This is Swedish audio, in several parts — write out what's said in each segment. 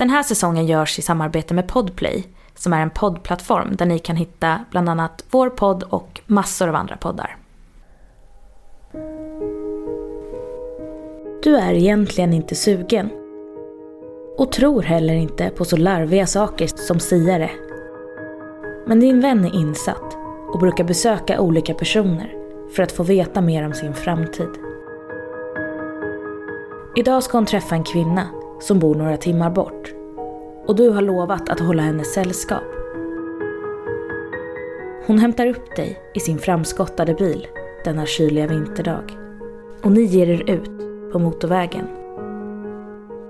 Den här säsongen görs i samarbete med Podplay som är en poddplattform där ni kan hitta bland annat vår podd och massor av andra poddar. Du är egentligen inte sugen. Och tror heller inte på så larviga saker som siare. Men din vän är insatt och brukar besöka olika personer för att få veta mer om sin framtid. Idag ska hon träffa en kvinna som bor några timmar bort. Och du har lovat att hålla henne sällskap. Hon hämtar upp dig i sin framskottade bil denna kyliga vinterdag. Och ni ger er ut på motorvägen.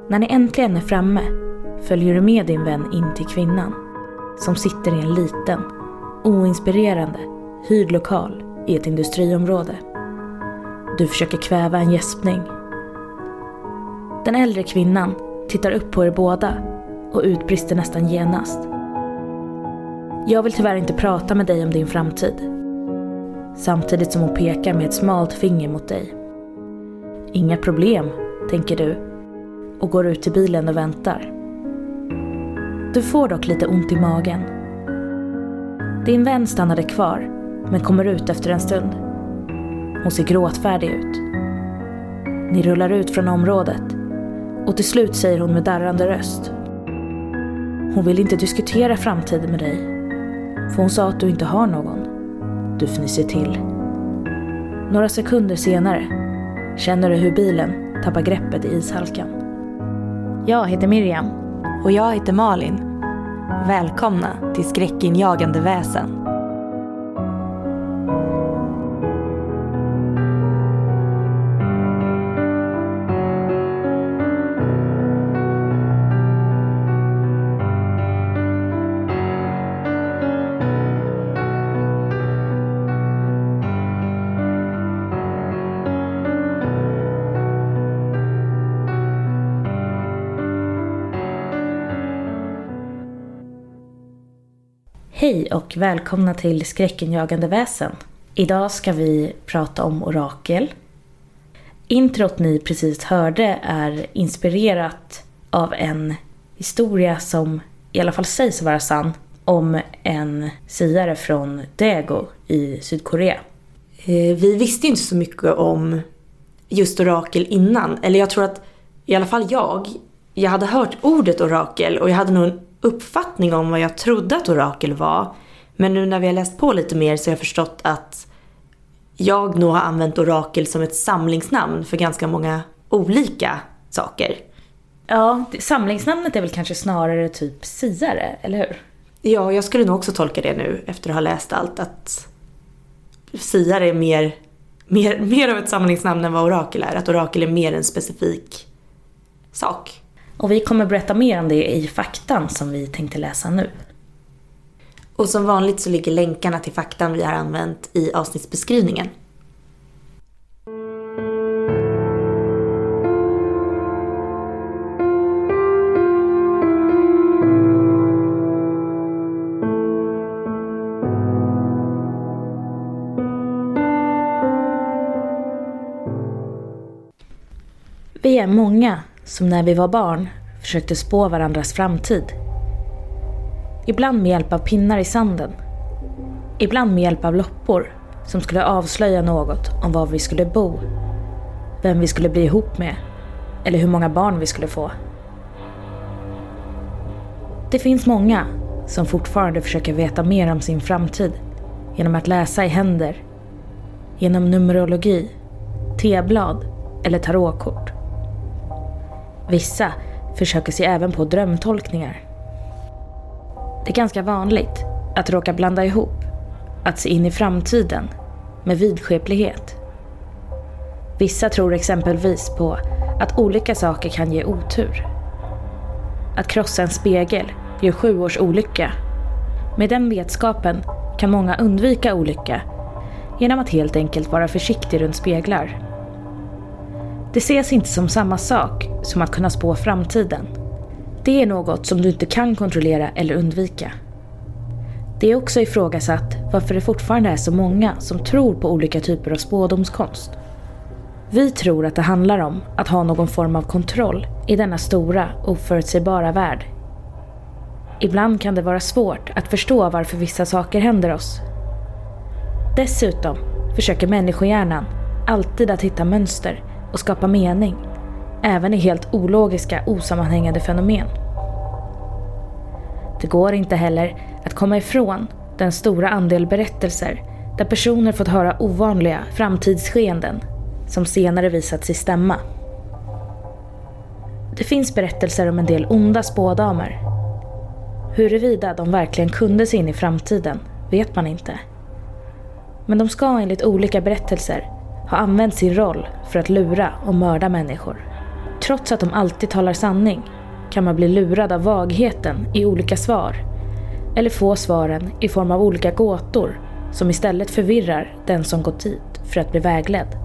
När ni äntligen är framme följer du med din vän in till kvinnan som sitter i en liten, oinspirerande, hyrd lokal i ett industriområde. Du försöker kväva en gäspning. Den äldre kvinnan tittar upp på er båda och utbrister nästan genast. Jag vill tyvärr inte prata med dig om din framtid. Samtidigt som hon pekar med ett smalt finger mot dig. Inga problem, tänker du och går ut till bilen och väntar. Du får dock lite ont i magen. Din vän stannade kvar men kommer ut efter en stund. Hon ser gråtfärdig ut. Ni rullar ut från området och till slut säger hon med darrande röst. Hon vill inte diskutera framtiden med dig. För hon sa att du inte har någon. Du fnyser till. Några sekunder senare känner du hur bilen tappar greppet i ishalkan. Jag heter Miriam. Och jag heter Malin. Välkomna till Skräckinjagande väsen. Hej och välkomna till Skräckenjagande väsen. Idag ska vi prata om orakel. Introt ni precis hörde är inspirerat av en historia som i alla fall sägs vara sann om en siare från Daegu i Sydkorea. Eh, vi visste inte så mycket om just orakel innan. Eller jag tror att, i alla fall jag, jag hade hört ordet orakel och jag hade nog en uppfattning om vad jag trodde att orakel var. Men nu när vi har läst på lite mer så har jag förstått att jag nog har använt orakel som ett samlingsnamn för ganska många olika saker. Ja, samlingsnamnet är väl kanske snarare typ siare, eller hur? Ja, jag skulle nog också tolka det nu efter att ha läst allt att siare är mer, mer, mer av ett samlingsnamn än vad orakel är. Att orakel är mer en specifik sak. Och vi kommer berätta mer om det i faktan som vi tänkte läsa nu. Och som vanligt så ligger länkarna till faktan vi har använt i avsnittsbeskrivningen. Vi är många som när vi var barn försökte spå varandras framtid. Ibland med hjälp av pinnar i sanden. Ibland med hjälp av loppor som skulle avslöja något om var vi skulle bo, vem vi skulle bli ihop med eller hur många barn vi skulle få. Det finns många som fortfarande försöker veta mer om sin framtid genom att läsa i händer, genom numerologi, teblad eller tarotkort. Vissa försöker sig även på drömtolkningar. Det är ganska vanligt att råka blanda ihop att se in i framtiden med vidskeplighet. Vissa tror exempelvis på att olika saker kan ge otur. Att krossa en spegel ger sju års olycka. Med den vetskapen kan många undvika olycka genom att helt enkelt vara försiktig runt speglar. Det ses inte som samma sak som att kunna spå framtiden. Det är något som du inte kan kontrollera eller undvika. Det är också ifrågasatt varför det fortfarande är så många som tror på olika typer av spådomskonst. Vi tror att det handlar om att ha någon form av kontroll i denna stora, oförutsägbara värld. Ibland kan det vara svårt att förstå varför vissa saker händer oss. Dessutom försöker människohjärnan alltid att hitta mönster och skapa mening, även i helt ologiska, osammanhängande fenomen. Det går inte heller att komma ifrån den stora andel berättelser där personer fått höra ovanliga framtidsskeenden som senare visat sig stämma. Det finns berättelser om en del onda spådamer. Huruvida de verkligen kunde se in i framtiden vet man inte. Men de ska enligt olika berättelser har använt sin roll för att lura och mörda människor. Trots att de alltid talar sanning kan man bli lurad av vagheten i olika svar eller få svaren i form av olika gåtor som istället förvirrar den som gått dit för att bli vägledd.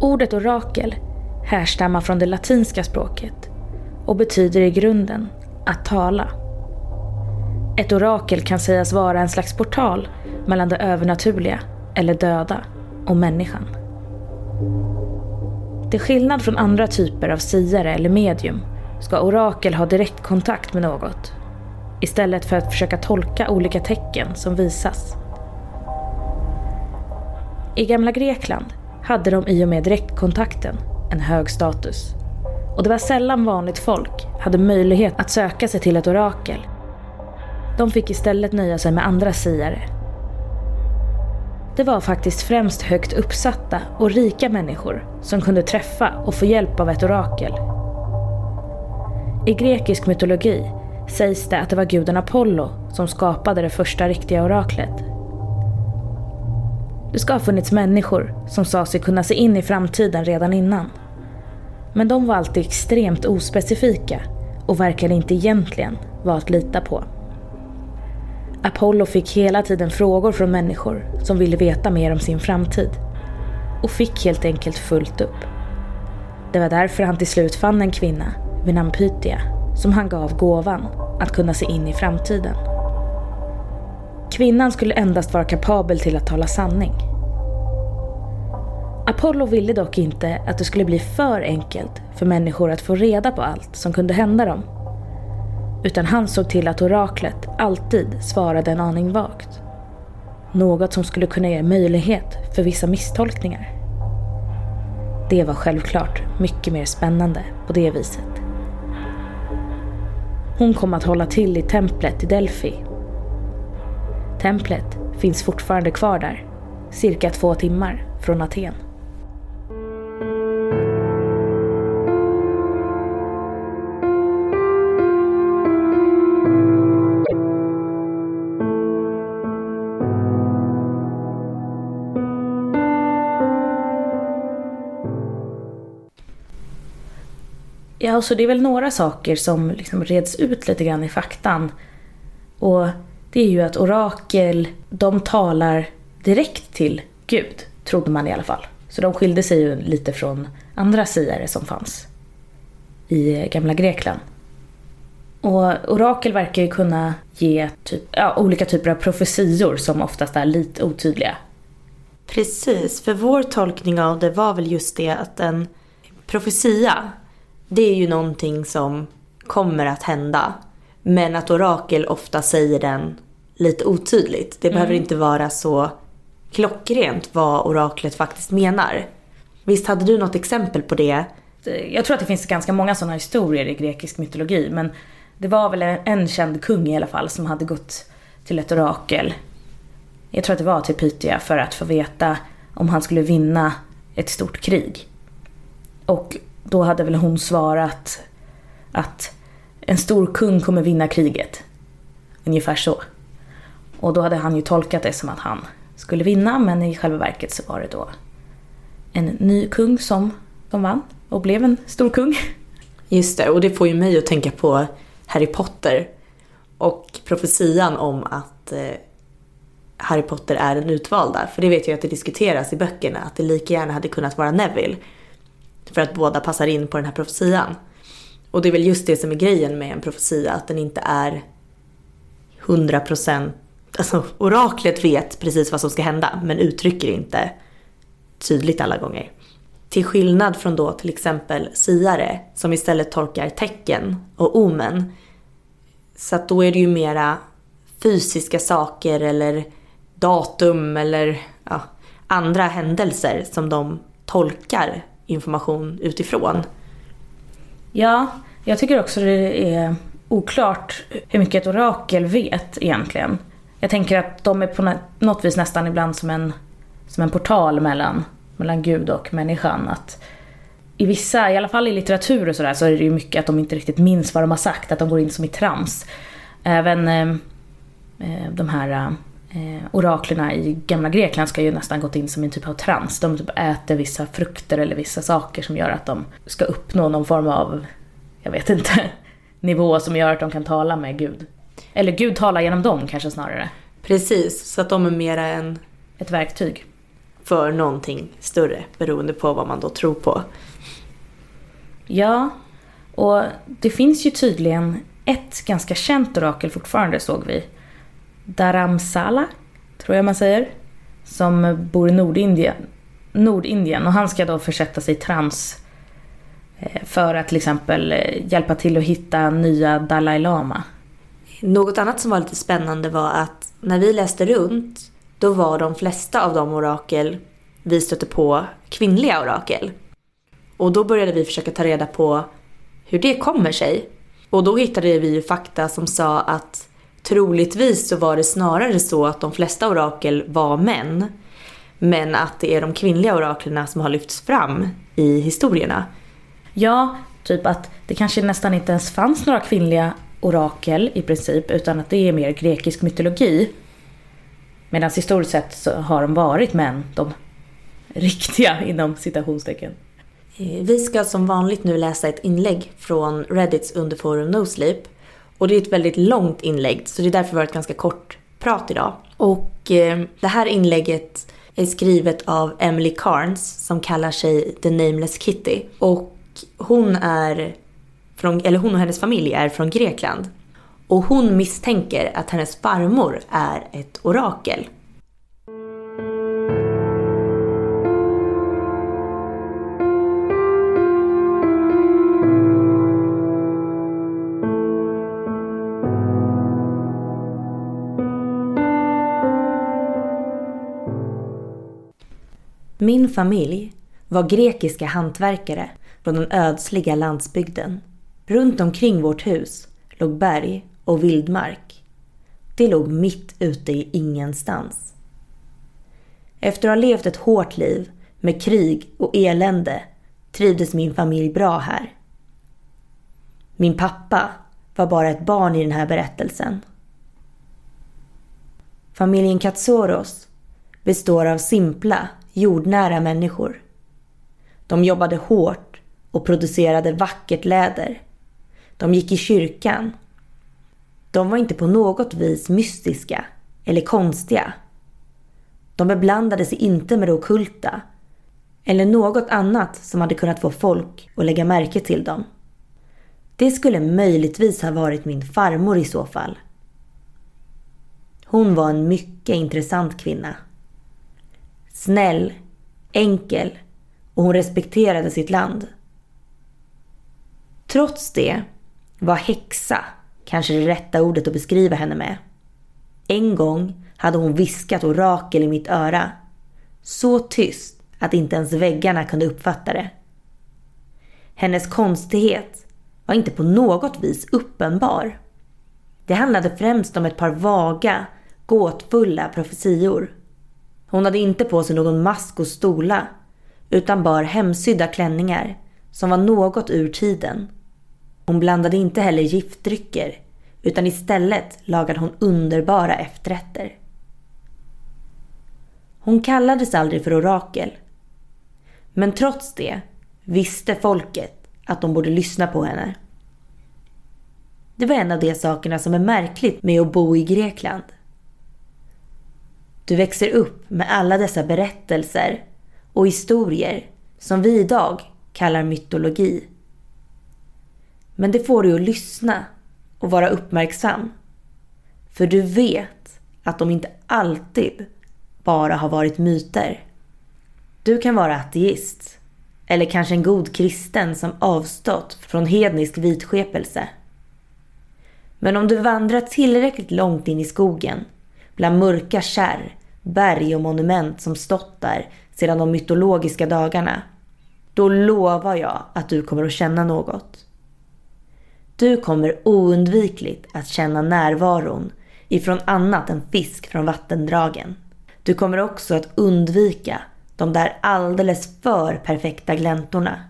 Ordet orakel härstammar från det latinska språket och betyder i grunden att tala. Ett orakel kan sägas vara en slags portal mellan det övernaturliga, eller döda, och människan. Till skillnad från andra typer av siare eller medium ska orakel ha direktkontakt med något istället för att försöka tolka olika tecken som visas. I gamla Grekland hade de i och med direktkontakten en hög status. Och det var sällan vanligt folk hade möjlighet att söka sig till ett orakel. De fick istället nöja sig med andra siare. Det var faktiskt främst högt uppsatta och rika människor som kunde träffa och få hjälp av ett orakel. I grekisk mytologi sägs det att det var guden Apollo som skapade det första riktiga oraklet. Det ska ha funnits människor som sa sig kunna se in i framtiden redan innan. Men de var alltid extremt ospecifika och verkade inte egentligen vara att lita på. Apollo fick hela tiden frågor från människor som ville veta mer om sin framtid. Och fick helt enkelt fullt upp. Det var därför han till slut fann en kvinna vid namn Pythia som han gav gåvan att kunna se in i framtiden. Kvinnan skulle endast vara kapabel till att tala sanning. Apollo ville dock inte att det skulle bli för enkelt för människor att få reda på allt som kunde hända dem. Utan han såg till att oraklet alltid svarade en aning vagt. Något som skulle kunna ge möjlighet för vissa misstolkningar. Det var självklart mycket mer spännande på det viset. Hon kom att hålla till i templet i Delphi. Templet finns fortfarande kvar där, cirka två timmar från Aten. Ja, så det är väl några saker som liksom reds ut lite grann i faktan. Och det är ju att orakel, de talar direkt till Gud, trodde man i alla fall. Så de skilde sig ju lite från andra siare som fanns i gamla Grekland. Och orakel verkar ju kunna ge typ, ja, olika typer av profetior som oftast är lite otydliga. Precis, för vår tolkning av det var väl just det att en profetia det är ju någonting som kommer att hända. Men att orakel ofta säger den lite otydligt. Det mm. behöver inte vara så klockrent vad oraklet faktiskt menar. Visst hade du något exempel på det? Jag tror att det finns ganska många sådana historier i grekisk mytologi. Men det var väl en känd kung i alla fall som hade gått till ett orakel. Jag tror att det var till Pythia för att få veta om han skulle vinna ett stort krig. Och då hade väl hon svarat att en stor kung kommer vinna kriget. Ungefär så. Och då hade han ju tolkat det som att han skulle vinna men i själva verket så var det då en ny kung som, som vann och blev en stor kung. Just det, och det får ju mig att tänka på Harry Potter och profetian om att eh, Harry Potter är den utvalda. För det vet jag att det diskuteras i böckerna, att det lika gärna hade kunnat vara Neville. För att båda passar in på den här profetian. Och det är väl just det som är grejen med en profetia, att den inte är 100% Alltså oraklet vet precis vad som ska hända men uttrycker inte tydligt alla gånger. Till skillnad från då till exempel siare som istället tolkar tecken och omen. Så att då är det ju mera fysiska saker eller datum eller ja, andra händelser som de tolkar information utifrån. Ja, jag tycker också det är oklart hur mycket ett orakel vet egentligen. Jag tänker att de är på något vis nästan ibland som en, som en portal mellan, mellan Gud och människan. Att I vissa, i alla fall i litteratur och sådär, så är det ju mycket att de inte riktigt minns vad de har sagt, att de går in som i trams. Även eh, eh de här eh, eh, oraklerna i gamla Grekland ska ju nästan gått in som en typ av trans. De typ äter vissa frukter eller vissa saker som gör att de ska uppnå någon form av, jag vet inte, nivå som gör att de kan tala med Gud. Eller Gud talar genom dem kanske snarare. Precis, så att de är mera en... Ett verktyg. För någonting större, beroende på vad man då tror på. Ja, och det finns ju tydligen ett ganska känt orakel fortfarande såg vi. Dharamsala, tror jag man säger. Som bor i Nordindien. Nordindien och han ska då försätta sig i trans eh, för att till exempel eh, hjälpa till att hitta nya Dalai Lama. Något annat som var lite spännande var att när vi läste runt då var de flesta av de orakel vi stötte på kvinnliga orakel. Och då började vi försöka ta reda på hur det kommer sig. Och då hittade vi ju fakta som sa att troligtvis så var det snarare så att de flesta orakel var män. Men att det är de kvinnliga oraklerna som har lyfts fram i historierna. Ja, typ att det kanske nästan inte ens fanns några kvinnliga orakel i princip, utan att det är mer grekisk mytologi. Medan historiskt sett så har de varit män, de riktiga inom citationstecken. Eh, vi ska som vanligt nu läsa ett inlägg från Reddits underforum NoSleep. Och det är ett väldigt långt inlägg, så det är därför vi har ett ganska kort prat idag. Och eh, det här inlägget är skrivet av Emily Carnes som kallar sig The Nameless Kitty. Och hon är från, eller hon och hennes familj är från Grekland. Och hon misstänker att hennes farmor är ett orakel. Min familj var grekiska hantverkare från den ödsliga landsbygden. Runt omkring vårt hus låg berg och vildmark. Det låg mitt ute i ingenstans. Efter att ha levt ett hårt liv med krig och elände trivdes min familj bra här. Min pappa var bara ett barn i den här berättelsen. Familjen Katsoros består av simpla, jordnära människor. De jobbade hårt och producerade vackert läder de gick i kyrkan. De var inte på något vis mystiska eller konstiga. De beblandade sig inte med det okulta eller något annat som hade kunnat få folk att lägga märke till dem. Det skulle möjligtvis ha varit min farmor i så fall. Hon var en mycket intressant kvinna. Snäll, enkel och hon respekterade sitt land. Trots det var häxa kanske det rätta ordet att beskriva henne med. En gång hade hon viskat orakel i mitt öra. Så tyst att inte ens väggarna kunde uppfatta det. Hennes konstighet var inte på något vis uppenbar. Det handlade främst om ett par vaga, gåtfulla profetior. Hon hade inte på sig någon mask och stola utan bar hemsydda klänningar som var något ur tiden. Hon blandade inte heller giftdrycker utan istället lagade hon underbara efterrätter. Hon kallades aldrig för orakel. Men trots det visste folket att de borde lyssna på henne. Det var en av de sakerna som är märkligt med att bo i Grekland. Du växer upp med alla dessa berättelser och historier som vi idag kallar mytologi. Men det får dig att lyssna och vara uppmärksam. För du vet att de inte alltid bara har varit myter. Du kan vara ateist Eller kanske en god kristen som avstått från hednisk vitskepelse. Men om du vandrar tillräckligt långt in i skogen, bland mörka kärr, berg och monument som stått där sedan de mytologiska dagarna, då lovar jag att du kommer att känna något. Du kommer oundvikligt att känna närvaron ifrån annat än fisk från vattendragen. Du kommer också att undvika de där alldeles för perfekta gläntorna.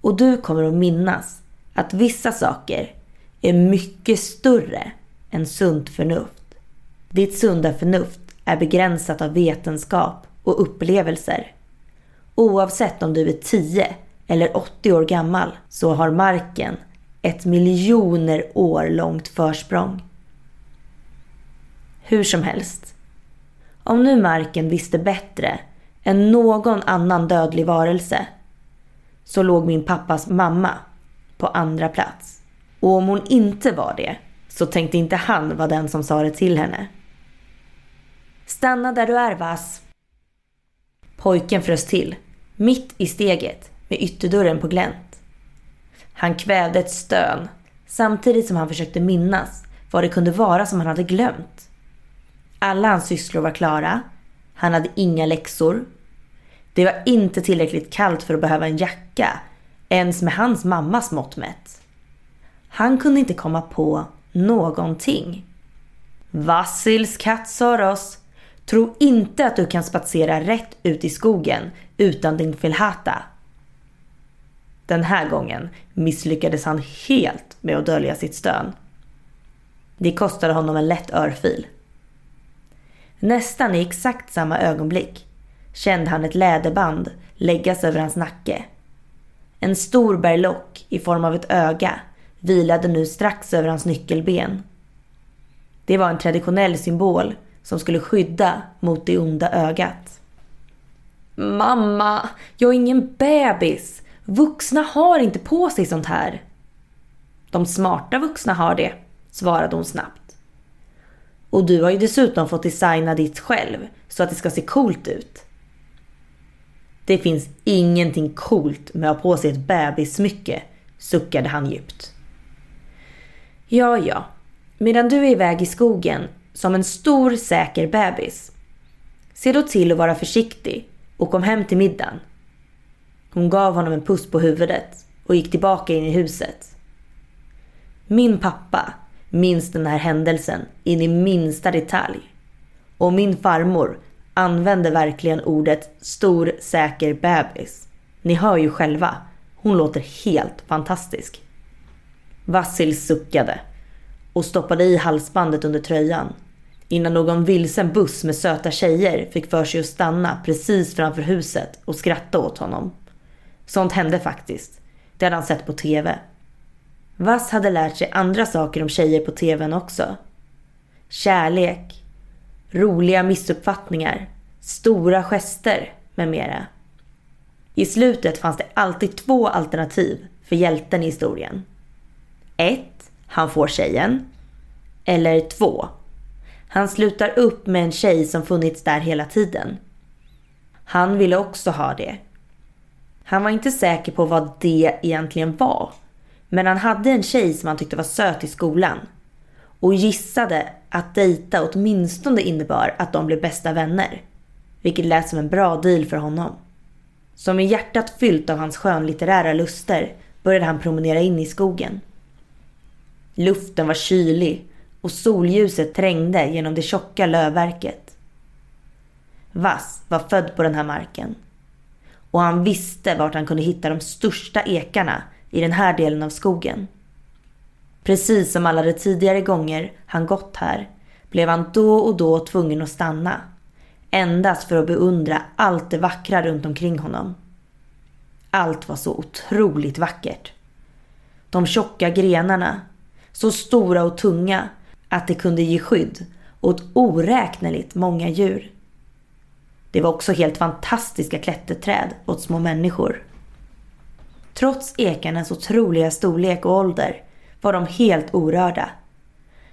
Och du kommer att minnas att vissa saker är mycket större än sunt förnuft. Ditt sunda förnuft är begränsat av vetenskap och upplevelser. Oavsett om du är 10 eller 80 år gammal så har marken ett miljoner år långt försprång. Hur som helst. Om nu marken visste bättre än någon annan dödlig varelse så låg min pappas mamma på andra plats. Och om hon inte var det så tänkte inte han vara den som sa det till henne. Stanna där du är Vass. Pojken frös till, mitt i steget med ytterdörren på glänt. Han kvävde ett stön samtidigt som han försökte minnas vad det kunde vara som han hade glömt. Alla hans sysslor var klara. Han hade inga läxor. Det var inte tillräckligt kallt för att behöva en jacka, ens med hans mammas mått mätt. Han kunde inte komma på någonting. Vassils Katsoros, tro inte att du kan spatsera rätt ut i skogen utan din filhata. Den här gången misslyckades han helt med att dölja sitt stön. Det kostade honom en lätt örfil. Nästan i exakt samma ögonblick kände han ett läderband läggas över hans nacke. En stor berlock i form av ett öga vilade nu strax över hans nyckelben. Det var en traditionell symbol som skulle skydda mot det onda ögat. Mamma, jag är ingen bebis. Vuxna har inte på sig sånt här. De smarta vuxna har det, svarade hon snabbt. Och du har ju dessutom fått designa ditt själv så att det ska se coolt ut. Det finns ingenting coolt med att ha på sig ett bebissmycke, suckade han djupt. Ja, ja. Medan du är iväg i skogen som en stor säker bebis. Se då till att vara försiktig och kom hem till middagen. Hon gav honom en puss på huvudet och gick tillbaka in i huset. Min pappa minns den här händelsen in i minsta detalj. Och min farmor använde verkligen ordet stor säker bebis. Ni hör ju själva, hon låter helt fantastisk. Vassil suckade och stoppade i halsbandet under tröjan innan någon vilsen buss med söta tjejer fick för sig att stanna precis framför huset och skratta åt honom. Sånt hände faktiskt. Det hade han sett på TV. Vass hade lärt sig andra saker om tjejer på TVn också. Kärlek, roliga missuppfattningar, stora gester med mera. I slutet fanns det alltid två alternativ för hjälten i historien. 1. han får tjejen. Eller 2 han slutar upp med en tjej som funnits där hela tiden. Han ville också ha det. Han var inte säker på vad det egentligen var. Men han hade en tjej som han tyckte var söt i skolan. Och gissade att dejta åtminstone innebar att de blev bästa vänner. Vilket lät som en bra deal för honom. Som med hjärtat fyllt av hans skönlitterära luster började han promenera in i skogen. Luften var kylig och solljuset trängde genom det tjocka lövverket. Vass var född på den här marken. Och han visste vart han kunde hitta de största ekarna i den här delen av skogen. Precis som alla de tidigare gånger han gått här blev han då och då tvungen att stanna. Endast för att beundra allt det vackra runt omkring honom. Allt var så otroligt vackert. De tjocka grenarna, så stora och tunga att det kunde ge skydd åt oräkneligt många djur. Det var också helt fantastiska klätterträd åt små människor. Trots ekarnas otroliga storlek och ålder var de helt orörda.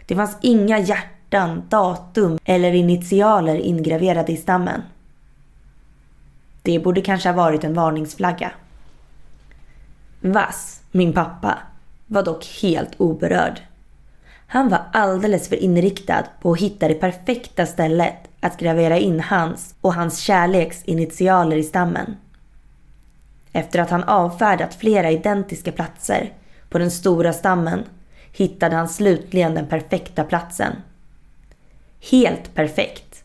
Det fanns inga hjärtan, datum eller initialer ingraverade i stammen. Det borde kanske ha varit en varningsflagga. Vass, min pappa, var dock helt oberörd. Han var alldeles för inriktad på att hitta det perfekta stället att gravera in hans och hans kärleks initialer i stammen. Efter att han avfärdat flera identiska platser på den stora stammen hittade han slutligen den perfekta platsen. Helt perfekt.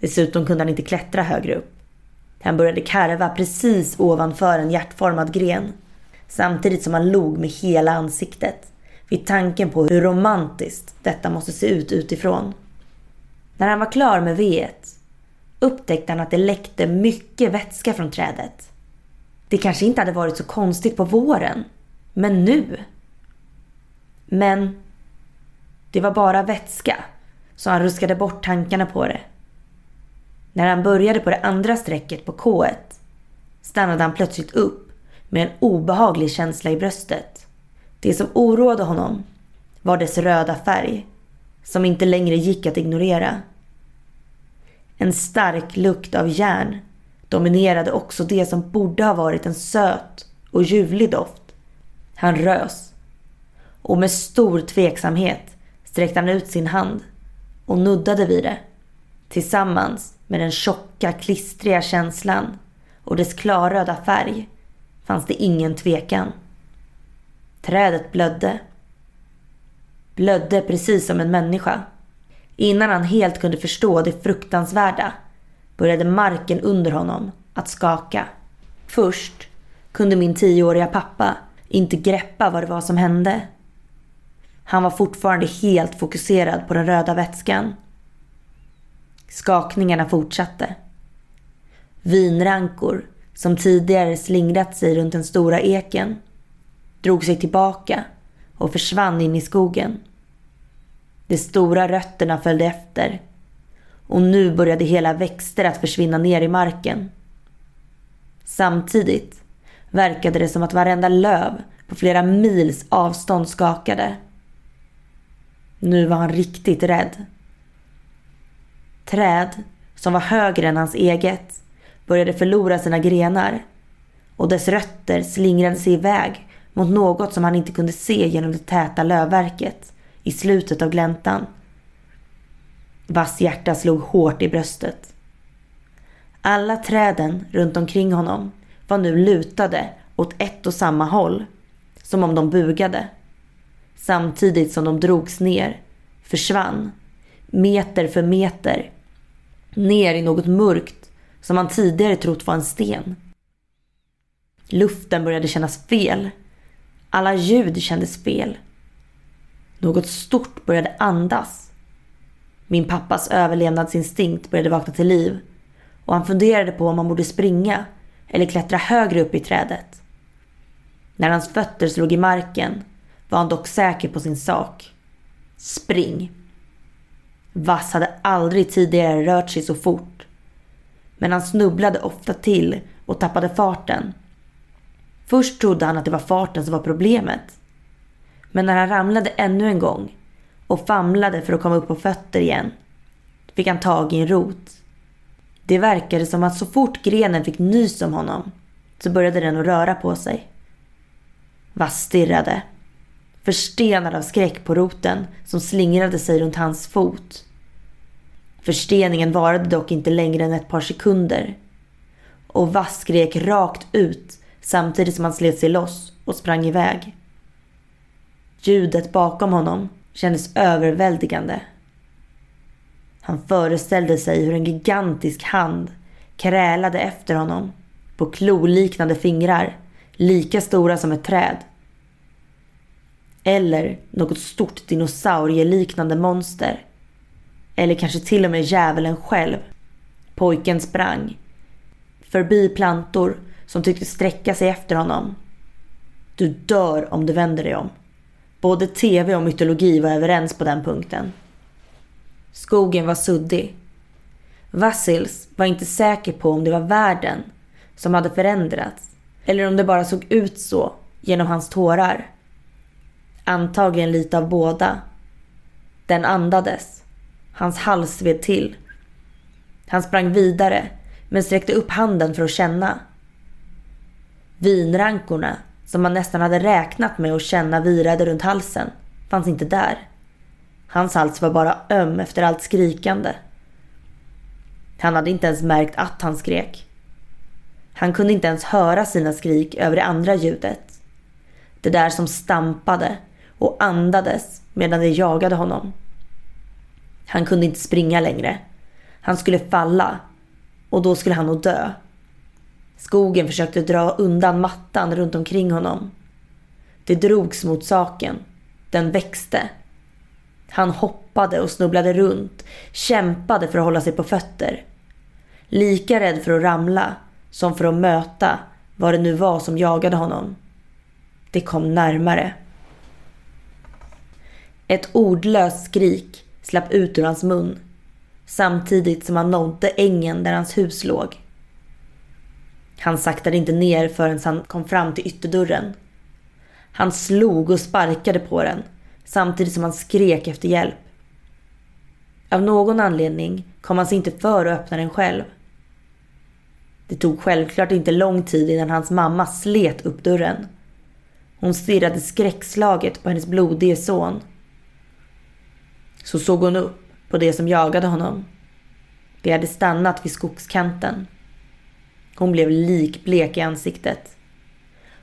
Dessutom kunde han inte klättra högre upp. Han började karva precis ovanför en hjärtformad gren. Samtidigt som han log med hela ansiktet. Vid tanken på hur romantiskt detta måste se ut utifrån. När han var klar med veet upptäckte han att det läckte mycket vätska från trädet. Det kanske inte hade varit så konstigt på våren. Men nu? Men det var bara vätska, så han ruskade bort tankarna på det. När han började på det andra strecket på K1 stannade han plötsligt upp med en obehaglig känsla i bröstet. Det som oroade honom var dess röda färg, som inte längre gick att ignorera. En stark lukt av järn dominerade också det som borde ha varit en söt och ljuvlig doft. Han rös. Och med stor tveksamhet sträckte han ut sin hand och nuddade vid det. Tillsammans med den tjocka, klistriga känslan och dess klarröda färg fanns det ingen tvekan. Trädet blödde. Blödde precis som en människa. Innan han helt kunde förstå det fruktansvärda började marken under honom att skaka. Först kunde min tioåriga pappa inte greppa vad det var som hände. Han var fortfarande helt fokuserad på den röda vätskan. Skakningarna fortsatte. Vinrankor som tidigare slingrat sig runt den stora eken drog sig tillbaka och försvann in i skogen. De stora rötterna följde efter och nu började hela växter att försvinna ner i marken. Samtidigt verkade det som att varenda löv på flera mils avstånd skakade. Nu var han riktigt rädd. Träd som var högre än hans eget började förlora sina grenar och dess rötter slingrade sig iväg mot något som han inte kunde se genom det täta lövverket i slutet av gläntan. Vass hjärta slog hårt i bröstet. Alla träden runt omkring honom var nu lutade åt ett och samma håll, som om de bugade. Samtidigt som de drogs ner, försvann, meter för meter, ner i något mörkt som han tidigare trott var en sten. Luften började kännas fel. Alla ljud kändes fel. Något stort började andas. Min pappas överlevnadsinstinkt började vakna till liv och han funderade på om han borde springa eller klättra högre upp i trädet. När hans fötter slog i marken var han dock säker på sin sak. Spring! Vass hade aldrig tidigare rört sig så fort. Men han snubblade ofta till och tappade farten. Först trodde han att det var farten som var problemet. Men när han ramlade ännu en gång och famlade för att komma upp på fötter igen fick han tag i en rot. Det verkade som att så fort grenen fick nys om honom så började den att röra på sig. Vass stirrade, förstenad av skräck på roten som slingrade sig runt hans fot. Försteningen varade dock inte längre än ett par sekunder och Vass skrek rakt ut samtidigt som han slet sig loss och sprang iväg. Ljudet bakom honom kändes överväldigande. Han föreställde sig hur en gigantisk hand krälade efter honom på kloliknande fingrar lika stora som ett träd. Eller något stort dinosaurieliknande monster. Eller kanske till och med djävulen själv. Pojken sprang. Förbi plantor som tyckte sträcka sig efter honom. Du dör om du vänder dig om. Både tv och mytologi var överens på den punkten. Skogen var suddig. Vassils var inte säker på om det var världen som hade förändrats eller om det bara såg ut så genom hans tårar. Antagligen lite av båda. Den andades. Hans hals sved till. Han sprang vidare men sträckte upp handen för att känna. Vinrankorna, som man nästan hade räknat med att känna virade runt halsen, fanns inte där. Hans hals var bara öm efter allt skrikande. Han hade inte ens märkt att han skrek. Han kunde inte ens höra sina skrik över det andra ljudet. Det där som stampade och andades medan det jagade honom. Han kunde inte springa längre. Han skulle falla och då skulle han nog dö. Skogen försökte dra undan mattan runt omkring honom. Det drogs mot saken. Den växte. Han hoppade och snubblade runt, kämpade för att hålla sig på fötter. Lika rädd för att ramla som för att möta vad det nu var som jagade honom. Det kom närmare. Ett ordlöst skrik slapp ut ur hans mun samtidigt som han nådde ängen där hans hus låg. Han saktade inte ner förrän han kom fram till ytterdörren. Han slog och sparkade på den samtidigt som han skrek efter hjälp. Av någon anledning kom han sig inte för att öppna den själv. Det tog självklart inte lång tid innan hans mamma slet upp dörren. Hon stirrade skräckslaget på hennes blodige son. Så såg hon upp på det som jagade honom. De hade stannat vid skogskanten. Hon blev likblek i ansiktet.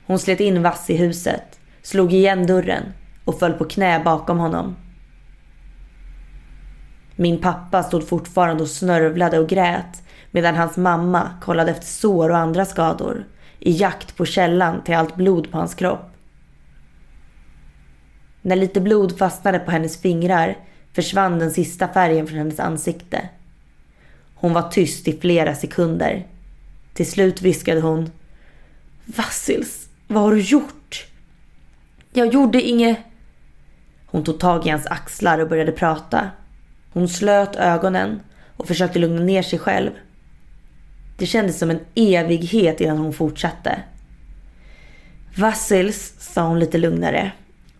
Hon slet in vass i huset, slog igen dörren och föll på knä bakom honom. Min pappa stod fortfarande och snörvlade och grät medan hans mamma kollade efter sår och andra skador i jakt på källan till allt blod på hans kropp. När lite blod fastnade på hennes fingrar försvann den sista färgen från hennes ansikte. Hon var tyst i flera sekunder. Till slut viskade hon Vassils, vad har du gjort? Jag gjorde inget... Hon tog tag i hans axlar och började prata. Hon slöt ögonen och försökte lugna ner sig själv. Det kändes som en evighet innan hon fortsatte. Vassils, sa hon lite lugnare.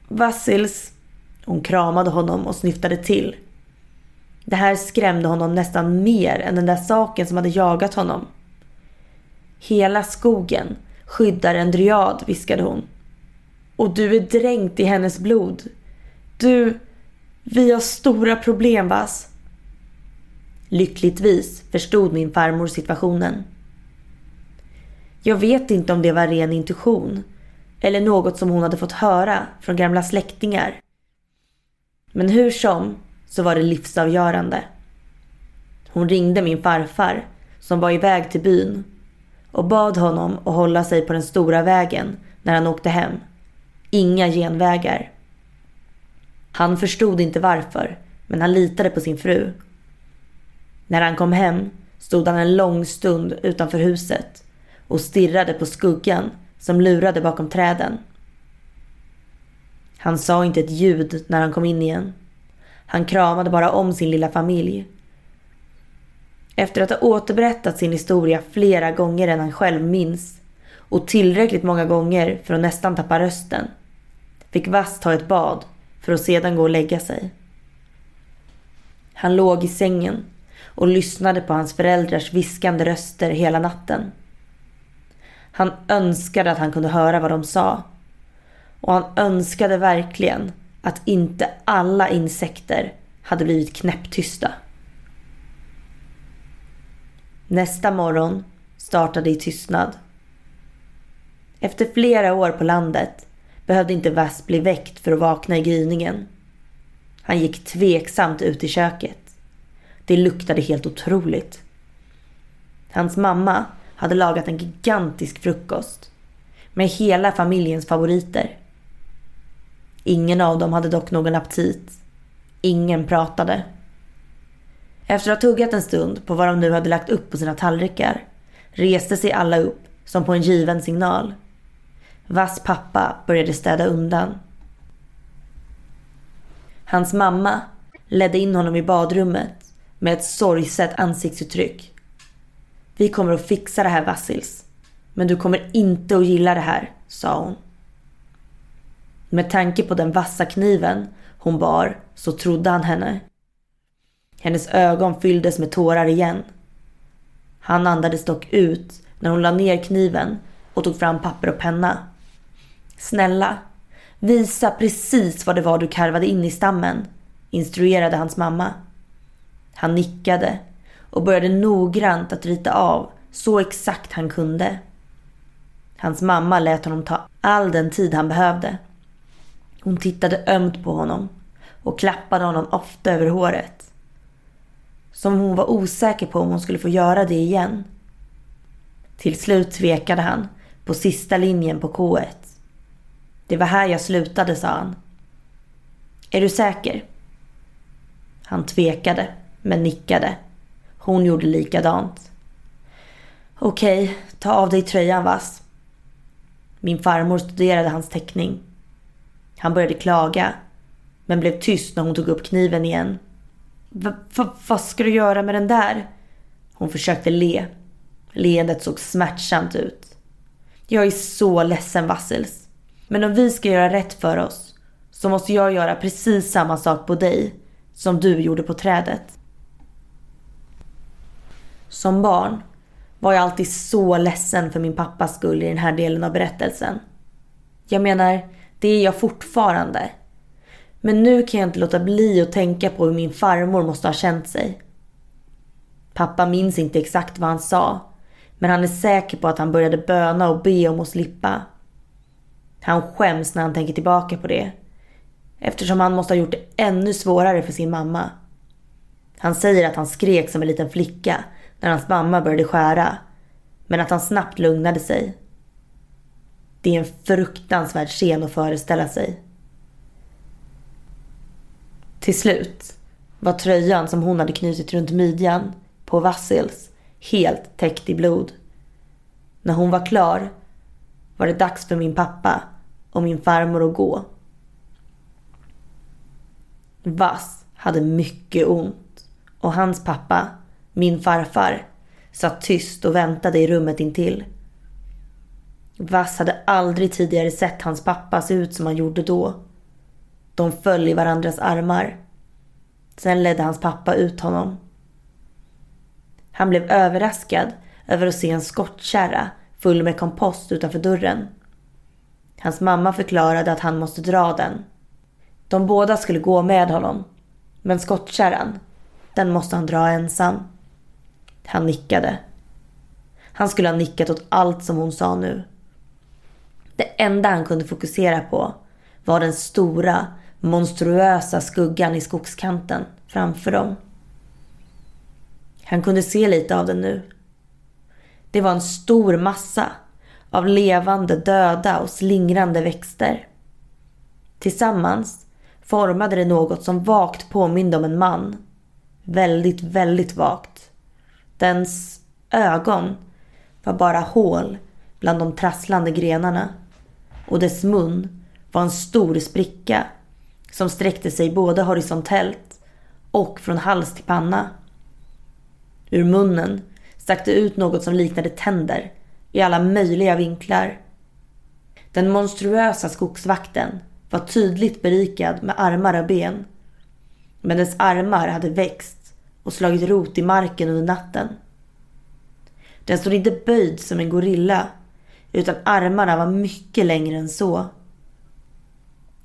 Vassils. Hon kramade honom och snyftade till. Det här skrämde honom nästan mer än den där saken som hade jagat honom. Hela skogen skyddar en dryad, viskade hon. Och du är dränkt i hennes blod. Du, vi har stora problem, Vass. Lyckligtvis förstod min farmor situationen. Jag vet inte om det var ren intuition eller något som hon hade fått höra från gamla släktingar. Men hur som så var det livsavgörande. Hon ringde min farfar som var iväg till byn och bad honom att hålla sig på den stora vägen när han åkte hem. Inga genvägar. Han förstod inte varför, men han litade på sin fru. När han kom hem stod han en lång stund utanför huset och stirrade på skuggan som lurade bakom träden. Han sa inte ett ljud när han kom in igen. Han kramade bara om sin lilla familj. Efter att ha återberättat sin historia flera gånger än han själv minns och tillräckligt många gånger för att nästan tappa rösten fick Vass ta ett bad för att sedan gå och lägga sig. Han låg i sängen och lyssnade på hans föräldrars viskande röster hela natten. Han önskade att han kunde höra vad de sa. Och han önskade verkligen att inte alla insekter hade blivit knäpptysta. Nästa morgon startade i tystnad. Efter flera år på landet behövde inte Vass bli väckt för att vakna i gryningen. Han gick tveksamt ut i köket. Det luktade helt otroligt. Hans mamma hade lagat en gigantisk frukost med hela familjens favoriter. Ingen av dem hade dock någon aptit. Ingen pratade. Efter att ha tuggat en stund på vad de nu hade lagt upp på sina tallrikar reste sig alla upp som på en given signal. Vass pappa började städa undan. Hans mamma ledde in honom i badrummet med ett sorgset ansiktsuttryck. Vi kommer att fixa det här Vassils. Men du kommer inte att gilla det här, sa hon. Med tanke på den vassa kniven hon bar så trodde han henne. Hennes ögon fylldes med tårar igen. Han andades dock ut när hon la ner kniven och tog fram papper och penna. Snälla, visa precis vad det var du karvade in i stammen, instruerade hans mamma. Han nickade och började noggrant att rita av så exakt han kunde. Hans mamma lät honom ta all den tid han behövde. Hon tittade ömt på honom och klappade honom ofta över håret. Som hon var osäker på om hon skulle få göra det igen. Till slut tvekade han på sista linjen på K1. Det var här jag slutade, sa han. Är du säker? Han tvekade, men nickade. Hon gjorde likadant. Okej, ta av dig tröjan Vass. Min farmor studerade hans teckning. Han började klaga, men blev tyst när hon tog upp kniven igen. Vad ska du göra med den där? Hon försökte le. Leendet såg smärtsamt ut. Jag är så ledsen Vassils. Men om vi ska göra rätt för oss så måste jag göra precis samma sak på dig som du gjorde på trädet. Som barn var jag alltid så ledsen för min pappas skull i den här delen av berättelsen. Jag menar, det är jag fortfarande. Men nu kan jag inte låta bli att tänka på hur min farmor måste ha känt sig. Pappa minns inte exakt vad han sa, men han är säker på att han började böna och be om att slippa. Han skäms när han tänker tillbaka på det, eftersom han måste ha gjort det ännu svårare för sin mamma. Han säger att han skrek som en liten flicka när hans mamma började skära, men att han snabbt lugnade sig. Det är en fruktansvärd scen att föreställa sig. Till slut var tröjan som hon hade knutit runt midjan på Vassils helt täckt i blod. När hon var klar var det dags för min pappa och min farmor att gå. Vass hade mycket ont och hans pappa, min farfar, satt tyst och väntade i rummet intill. Vass hade aldrig tidigare sett hans pappa se ut som han gjorde då. De föll i varandras armar. Sen ledde hans pappa ut honom. Han blev överraskad över att se en skottkärra full med kompost utanför dörren. Hans mamma förklarade att han måste dra den. De båda skulle gå med honom. Men skottkärran, den måste han dra ensam. Han nickade. Han skulle ha nickat åt allt som hon sa nu. Det enda han kunde fokusera på var den stora, monstruösa skuggan i skogskanten framför dem. Han kunde se lite av den nu. Det var en stor massa av levande, döda och slingrande växter. Tillsammans formade det något som vagt påminde om en man. Väldigt, väldigt vagt. Dens ögon var bara hål bland de trasslande grenarna och dess mun var en stor spricka som sträckte sig både horisontellt och från hals till panna. Ur munnen stack det ut något som liknade tänder i alla möjliga vinklar. Den monstruösa skogsvakten var tydligt berikad med armar och ben. Men dess armar hade växt och slagit rot i marken under natten. Den stod inte böjd som en gorilla utan armarna var mycket längre än så.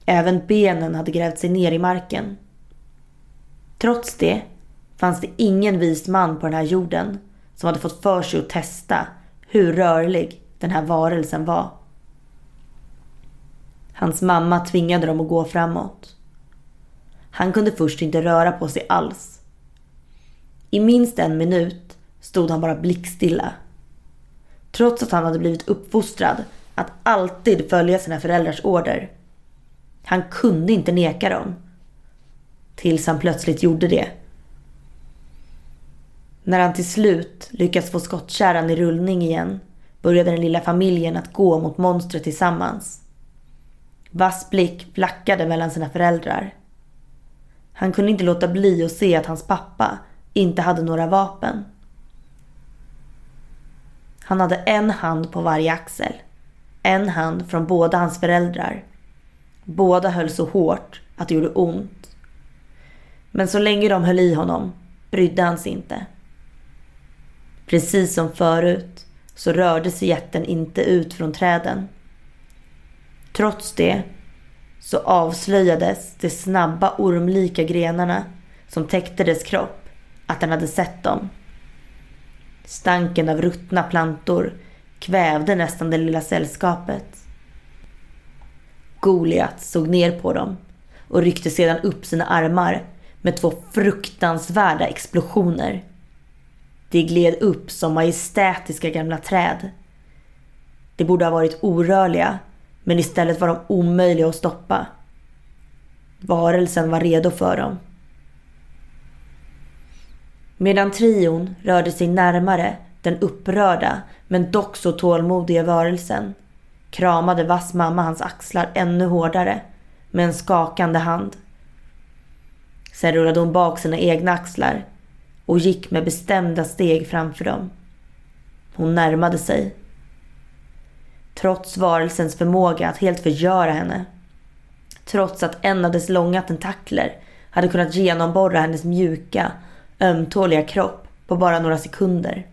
Även benen hade grävt sig ner i marken. Trots det fanns det ingen vis man på den här jorden som hade fått för sig att testa hur rörlig den här varelsen var. Hans mamma tvingade dem att gå framåt. Han kunde först inte röra på sig alls. I minst en minut stod han bara blickstilla. Trots att han hade blivit uppfostrad att alltid följa sina föräldrars order. Han kunde inte neka dem. Tills han plötsligt gjorde det. När han till slut lyckats få skottkärran i rullning igen började den lilla familjen att gå mot monstret tillsammans. Vass blick flackade mellan sina föräldrar. Han kunde inte låta bli att se att hans pappa inte hade några vapen. Han hade en hand på varje axel. En hand från båda hans föräldrar. Båda höll så hårt att det gjorde ont. Men så länge de höll i honom brydde han sig inte. Precis som förut så rörde sig jätten inte ut från träden. Trots det så avslöjades de snabba ormlika grenarna som täckte dess kropp att den hade sett dem. Stanken av ruttna plantor kvävde nästan det lilla sällskapet. Goliat såg ner på dem och ryckte sedan upp sina armar med två fruktansvärda explosioner. De gled upp som majestätiska gamla träd. De borde ha varit orörliga, men istället var de omöjliga att stoppa. Varelsen var redo för dem. Medan trion rörde sig närmare den upprörda men dock så tålmodiga varelsen kramade Vass mamma hans axlar ännu hårdare med en skakande hand. Sen rullade hon bak sina egna axlar och gick med bestämda steg framför dem. Hon närmade sig. Trots varelsens förmåga att helt förgöra henne. Trots att en av dess långa tentakler hade kunnat genomborra hennes mjuka, ömtåliga kropp på bara några sekunder.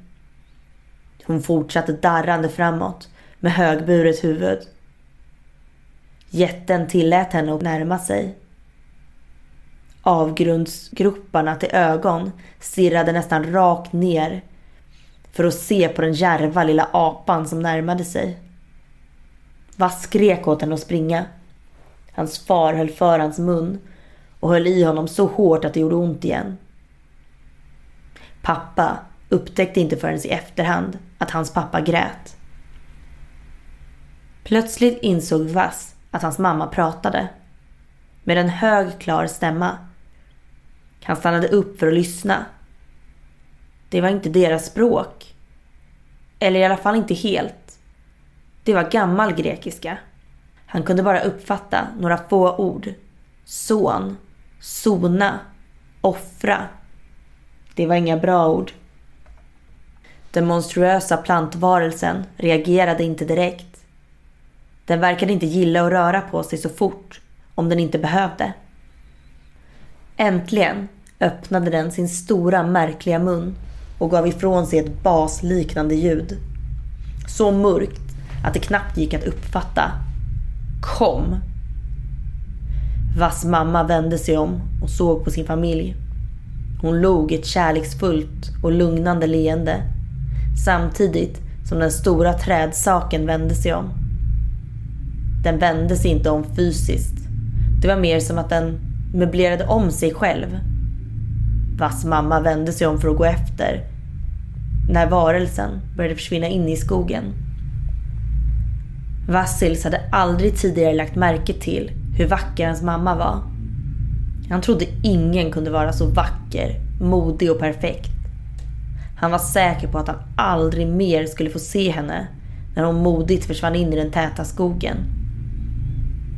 Hon fortsatte darrande framåt med högburet huvud. Jätten tillät henne att närma sig. Avgrundsgroparna till ögon stirrade nästan rakt ner för att se på den järva lilla apan som närmade sig. Vass skrek åt henne att springa. Hans far höll för hans mun och höll i honom så hårt att det gjorde ont igen. Pappa upptäckte inte förrän i efterhand att hans pappa grät. Plötsligt insåg Vass att hans mamma pratade. Med en hög klar stämma. Han stannade upp för att lyssna. Det var inte deras språk. Eller i alla fall inte helt. Det var gammal grekiska. Han kunde bara uppfatta några få ord. Son, sona, offra. Det var inga bra ord. Den monstruösa plantvarelsen reagerade inte direkt. Den verkade inte gilla att röra på sig så fort om den inte behövde. Äntligen öppnade den sin stora märkliga mun och gav ifrån sig ett basliknande ljud. Så mörkt att det knappt gick att uppfatta. Kom! Vass mamma vände sig om och såg på sin familj. Hon log ett kärleksfullt och lugnande leende samtidigt som den stora trädsaken vände sig om. Den vände sig inte om fysiskt. Det var mer som att den möblerade om sig själv. Vass mamma vände sig om för att gå efter när varelsen började försvinna in i skogen. Vassils hade aldrig tidigare lagt märke till hur vacker hans mamma var. Han trodde ingen kunde vara så vacker, modig och perfekt. Han var säker på att han aldrig mer skulle få se henne när hon modigt försvann in i den täta skogen.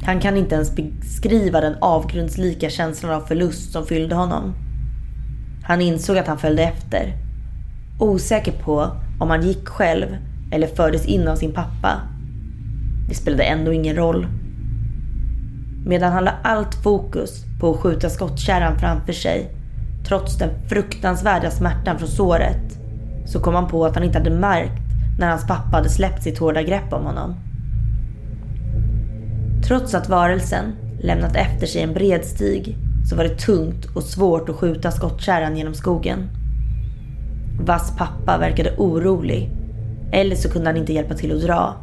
Han kan inte ens beskriva den avgrundslika känslan av förlust som fyllde honom. Han insåg att han följde efter. Osäker på om han gick själv eller fördes in av sin pappa. Det spelade ändå ingen roll. Medan han la allt fokus på att skjuta skottkärran framför sig, trots den fruktansvärda smärtan från såret, så kom han på att han inte hade märkt när hans pappa hade släppt sitt hårda grepp om honom. Trots att varelsen lämnat efter sig en bred stig så var det tungt och svårt att skjuta skottkärran genom skogen. Vass pappa verkade orolig, eller så kunde han inte hjälpa till att dra.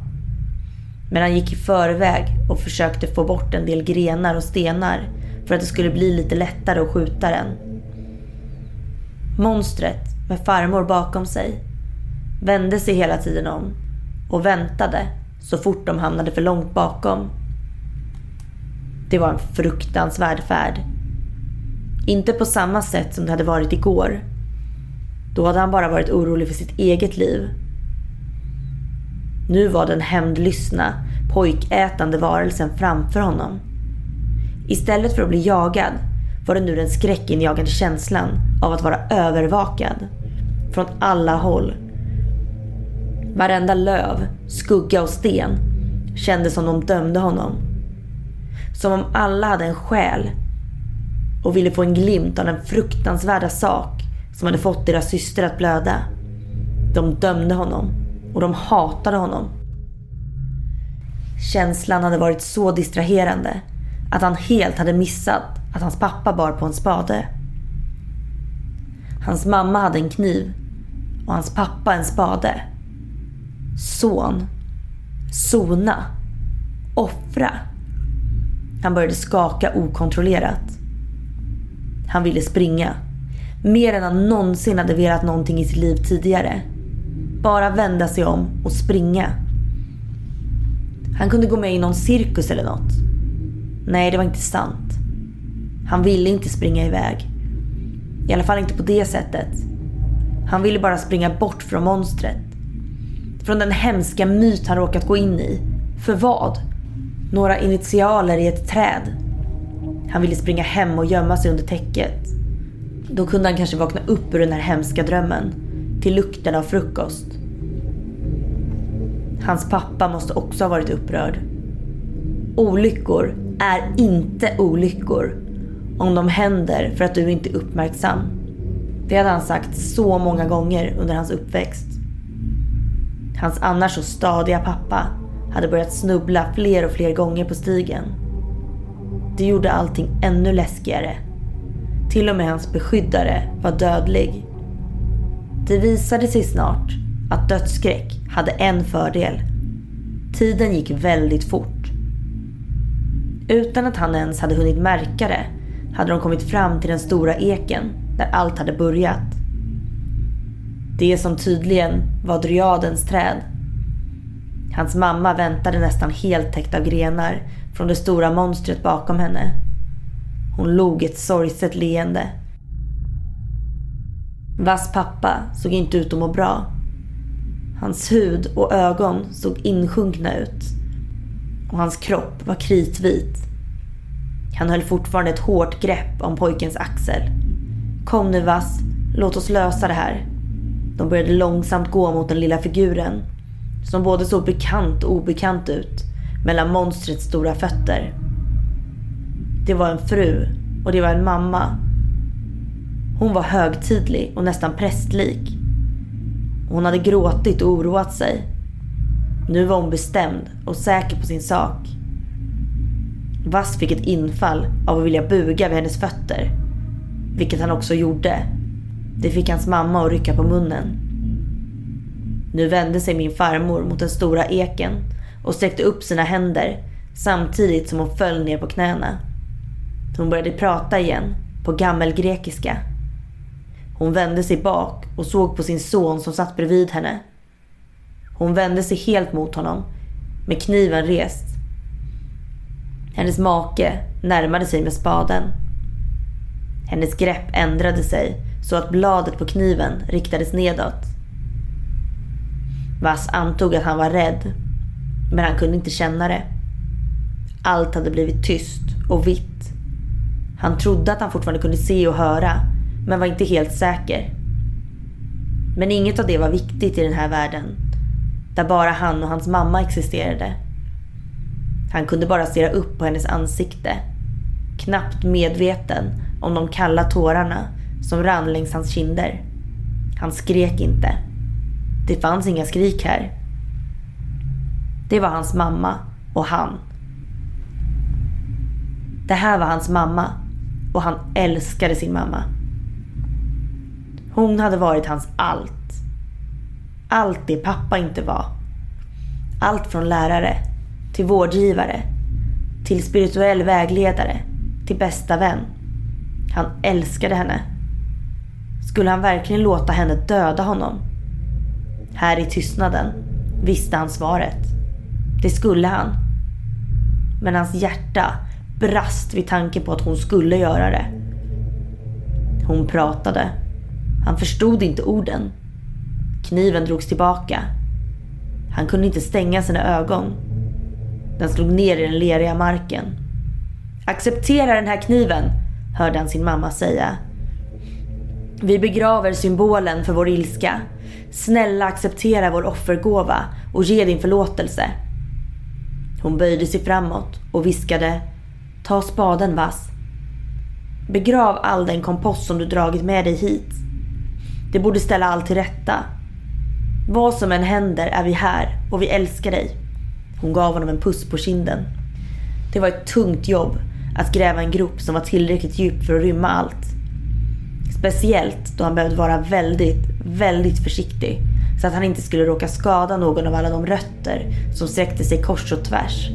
Men han gick i förväg och försökte få bort en del grenar och stenar för att det skulle bli lite lättare att skjuta den. Monstret med farmor bakom sig vände sig hela tiden om och väntade så fort de hamnade för långt bakom. Det var en fruktansvärd färd. Inte på samma sätt som det hade varit igår. Då hade han bara varit orolig för sitt eget liv. Nu var den hämndlystna, pojkätande varelsen framför honom. Istället för att bli jagad var det nu den skräckinjagande känslan av att vara övervakad. Från alla håll. Varenda löv, skugga och sten kändes som de dömde honom. Som om alla hade en själ och ville få en glimt av den fruktansvärda sak som hade fått deras syster att blöda. De dömde honom och de hatade honom. Känslan hade varit så distraherande att han helt hade missat att hans pappa bar på en spade. Hans mamma hade en kniv och hans pappa en spade. Son. Sona. Offra. Han började skaka okontrollerat. Han ville springa. Mer än han någonsin hade velat någonting i sitt liv tidigare. Bara vända sig om och springa. Han kunde gå med i någon cirkus eller något. Nej, det var inte sant. Han ville inte springa iväg. I alla fall inte på det sättet. Han ville bara springa bort från monstret. Från den hemska myt han råkat gå in i. För vad? Några initialer i ett träd. Han ville springa hem och gömma sig under täcket. Då kunde han kanske vakna upp ur den här hemska drömmen. Till lukten av frukost. Hans pappa måste också ha varit upprörd. Olyckor är inte olyckor om de händer för att du inte är uppmärksam. Det hade han sagt så många gånger under hans uppväxt. Hans annars så stadiga pappa hade börjat snubbla fler och fler gånger på stigen. Det gjorde allting ännu läskigare. Till och med hans beskyddare var dödlig. Det visade sig snart att dödsskräck hade en fördel. Tiden gick väldigt fort. Utan att han ens hade hunnit märka det hade de kommit fram till den stora eken där allt hade börjat. Det som tydligen var dryadens träd. Hans mamma väntade nästan helt täckt av grenar från det stora monstret bakom henne. Hon log ett sorgset leende. Vass pappa såg inte ut att må bra. Hans hud och ögon såg insjunkna ut. Och hans kropp var kritvit. Han höll fortfarande ett hårt grepp om pojkens axel. Kom nu Vass, låt oss lösa det här. De började långsamt gå mot den lilla figuren. Som både såg bekant och obekant ut. Mellan monstrets stora fötter. Det var en fru och det var en mamma. Hon var högtidlig och nästan prästlik. Hon hade gråtit och oroat sig. Nu var hon bestämd och säker på sin sak. Vass fick ett infall av att vilja buga vid hennes fötter. Vilket han också gjorde. Det fick hans mamma att rycka på munnen. Nu vände sig min farmor mot den stora eken och sträckte upp sina händer samtidigt som hon föll ner på knäna. Hon började prata igen, på gammelgrekiska. Hon vände sig bak och såg på sin son som satt bredvid henne. Hon vände sig helt mot honom, med kniven rest. Hennes make närmade sig med spaden. Hennes grepp ändrade sig så att bladet på kniven riktades nedåt. Vass antog att han var rädd, men han kunde inte känna det. Allt hade blivit tyst och vitt. Han trodde att han fortfarande kunde se och höra, men var inte helt säker. Men inget av det var viktigt i den här världen, där bara han och hans mamma existerade. Han kunde bara stirra upp på hennes ansikte, knappt medveten om de kalla tårarna som rann längs hans kinder. Han skrek inte. Det fanns inga skrik här. Det var hans mamma och han. Det här var hans mamma och han älskade sin mamma. Hon hade varit hans allt. Allt det pappa inte var. Allt från lärare till vårdgivare till spirituell vägledare till bästa vän. Han älskade henne. Skulle han verkligen låta henne döda honom? Här i tystnaden visste han svaret. Det skulle han. Men hans hjärta brast vid tanken på att hon skulle göra det. Hon pratade. Han förstod inte orden. Kniven drogs tillbaka. Han kunde inte stänga sina ögon. Den slog ner i den leriga marken. Acceptera den här kniven, hörde han sin mamma säga. Vi begraver symbolen för vår ilska. Snälla acceptera vår offergåva och ge din förlåtelse. Hon böjde sig framåt och viskade Ta spaden vass. Begrav all den kompost som du dragit med dig hit. Det borde ställa allt till rätta. Vad som än händer är vi här och vi älskar dig. Hon gav honom en puss på kinden. Det var ett tungt jobb att gräva en grop som var tillräckligt djup för att rymma allt. Speciellt då han behövde vara väldigt, väldigt försiktig så att han inte skulle råka skada någon av alla de rötter som sträckte sig kors och tvärs.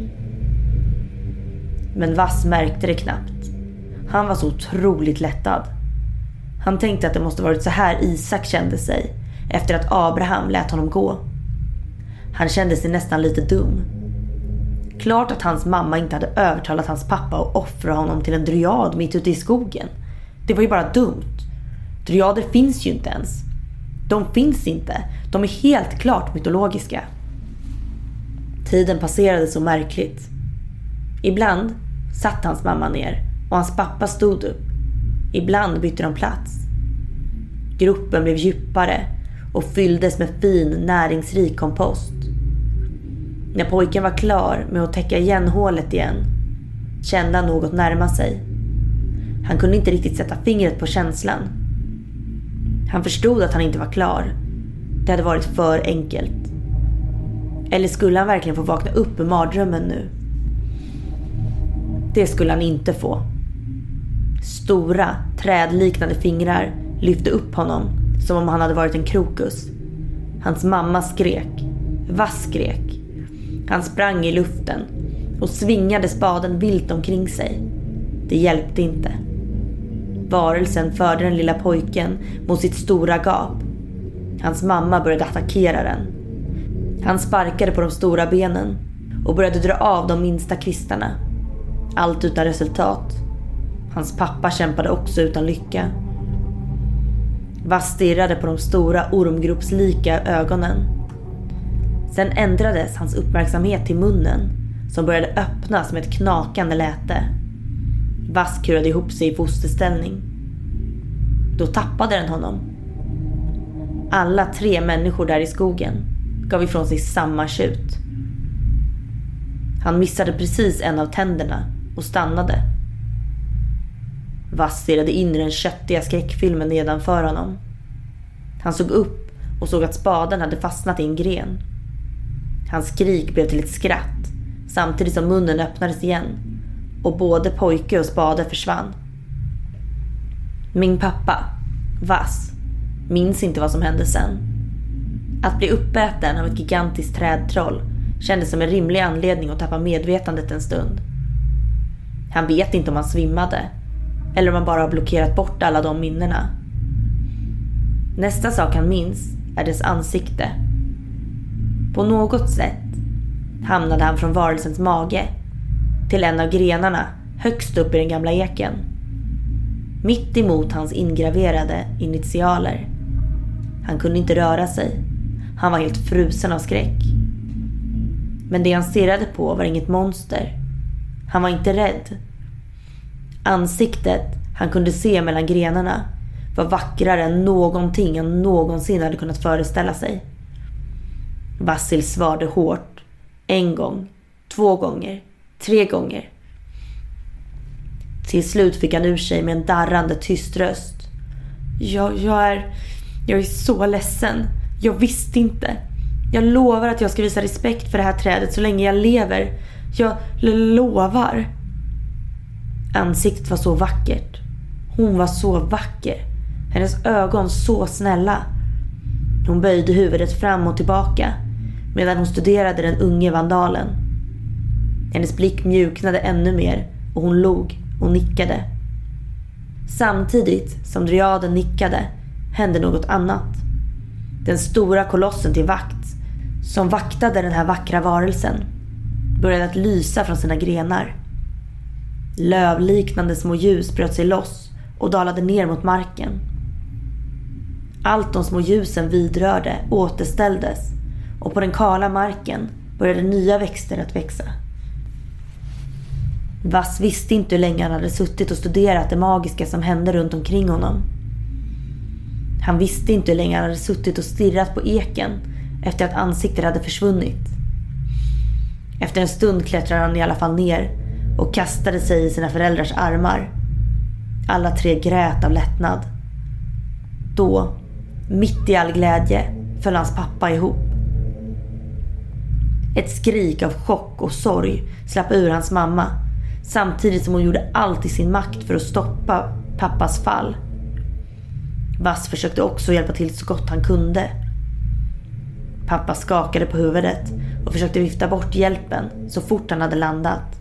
Men Vass märkte det knappt. Han var så otroligt lättad. Han tänkte att det måste varit så här Isak kände sig efter att Abraham lät honom gå. Han kände sig nästan lite dum. Klart att hans mamma inte hade övertalat hans pappa att offra honom till en dryad mitt ute i skogen. Det var ju bara dumt. Dryader finns ju inte ens. De finns inte. De är helt klart mytologiska. Tiden passerade så märkligt. Ibland satt hans mamma ner och hans pappa stod upp. Ibland bytte de plats. Gruppen blev djupare och fylldes med fin näringsrik kompost. När pojken var klar med att täcka igen hålet igen kände han något närma sig. Han kunde inte riktigt sätta fingret på känslan. Han förstod att han inte var klar. Det hade varit för enkelt. Eller skulle han verkligen få vakna upp ur mardrömmen nu? Det skulle han inte få. Stora, trädliknande fingrar lyfte upp honom som om han hade varit en krokus. Hans mamma skrek. Vass skrek. Han sprang i luften och svingade spaden vilt omkring sig. Det hjälpte inte. Varelsen förde den lilla pojken mot sitt stora gap. Hans mamma började attackera den. Han sparkade på de stora benen och började dra av de minsta kvistarna. Allt utan resultat. Hans pappa kämpade också utan lycka. Vass stirrade på de stora ormgropslika ögonen. Sen ändrades hans uppmärksamhet till munnen som började öppnas med ett knakande läte. Vass kurade ihop sig i fosterställning. Då tappade den honom. Alla tre människor där i skogen gav ifrån sig samma tjut. Han missade precis en av tänderna och stannade. Vass stirrade in i den köttiga skräckfilmen nedanför honom. Han såg upp och såg att spaden hade fastnat i en gren. Hans skrik blev till ett skratt samtidigt som munnen öppnades igen och både pojke och spade försvann. Min pappa, Vass, minns inte vad som hände sen. Att bli uppäten av ett gigantiskt trädtroll kändes som en rimlig anledning att tappa medvetandet en stund. Han vet inte om han svimmade eller om han bara har blockerat bort alla de minnena. Nästa sak han minns är dess ansikte. På något sätt hamnade han från varelsens mage till en av grenarna högst upp i den gamla eken. Mitt emot hans ingraverade initialer. Han kunde inte röra sig. Han var helt frusen av skräck. Men det han stirrade på var inget monster. Han var inte rädd. Ansiktet han kunde se mellan grenarna var vackrare än någonting han någonsin hade kunnat föreställa sig. Vassil svarade hårt. En gång, två gånger, tre gånger. Till slut fick han ur sig med en darrande tyst röst. Jag, jag är... Jag är så ledsen. Jag visste inte. Jag lovar att jag ska visa respekt för det här trädet så länge jag lever. Jag lovar. Ansiktet var så vackert. Hon var så vacker. Hennes ögon så snälla. Hon böjde huvudet fram och tillbaka medan hon studerade den unge vandalen. Hennes blick mjuknade ännu mer och hon log och nickade. Samtidigt som dryaden nickade hände något annat. Den stora kolossen till vakt, som vaktade den här vackra varelsen, började att lysa från sina grenar. Lövliknande små ljus bröt sig loss och dalade ner mot marken. Allt de små ljusen vidrörde återställdes och på den kala marken började nya växter att växa. Vass visste inte hur länge han hade suttit och studerat det magiska som hände runt omkring honom. Han visste inte hur länge han hade suttit och stirrat på eken efter att ansiktet hade försvunnit. Efter en stund klättrade han i alla fall ner och kastade sig i sina föräldrars armar. Alla tre grät av lättnad. Då, mitt i all glädje, föll hans pappa ihop. Ett skrik av chock och sorg slapp ur hans mamma samtidigt som hon gjorde allt i sin makt för att stoppa pappas fall. Vass försökte också hjälpa till så gott han kunde. Pappa skakade på huvudet och försökte vifta bort hjälpen så fort han hade landat.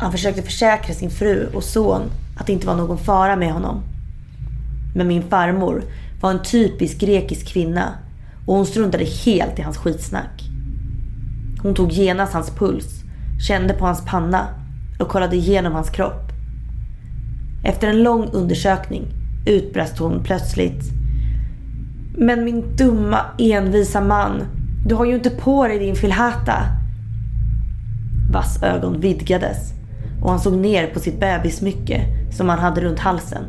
Han försökte försäkra sin fru och son att det inte var någon fara med honom. Men min farmor var en typisk grekisk kvinna och hon struntade helt i hans skitsnack. Hon tog genast hans puls, kände på hans panna och kollade igenom hans kropp. Efter en lång undersökning utbrast hon plötsligt. Men min dumma envisa man, du har ju inte på dig din filhata. Vass ögon vidgades och han såg ner på sitt bebissmycke som han hade runt halsen.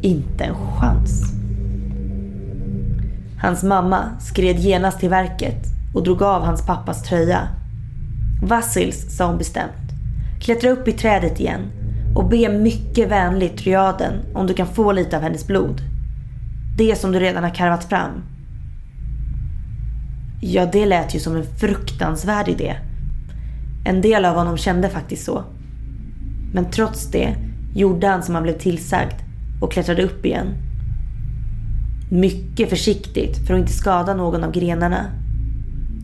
Inte en chans. Hans mamma skred genast till verket och drog av hans pappas tröja. Vassils, sa hon bestämt. Klättra upp i trädet igen och be mycket vänligt dryaden om du kan få lite av hennes blod. Det som du redan har karvat fram. Ja, det lät ju som en fruktansvärd idé. En del av honom kände faktiskt så. Men trots det gjorde han som han blev tillsagd och klättrade upp igen. Mycket försiktigt för att inte skada någon av grenarna.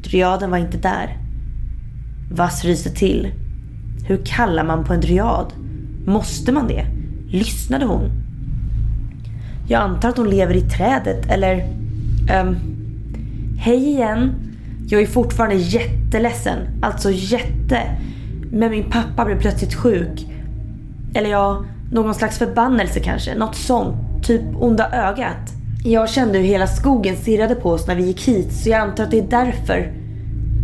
Dryaden var inte där. Vass ryste till. Hur kallar man på en dryad? Måste man det? Lyssnade hon? Jag antar att hon lever i trädet eller... Um, Hej igen. Jag är fortfarande jätteledsen. Alltså jätte. Men min pappa blev plötsligt sjuk. Eller ja, någon slags förbannelse kanske. Något sånt. Typ onda ögat. Jag kände hur hela skogen stirrade på oss när vi gick hit så jag antar att det är därför.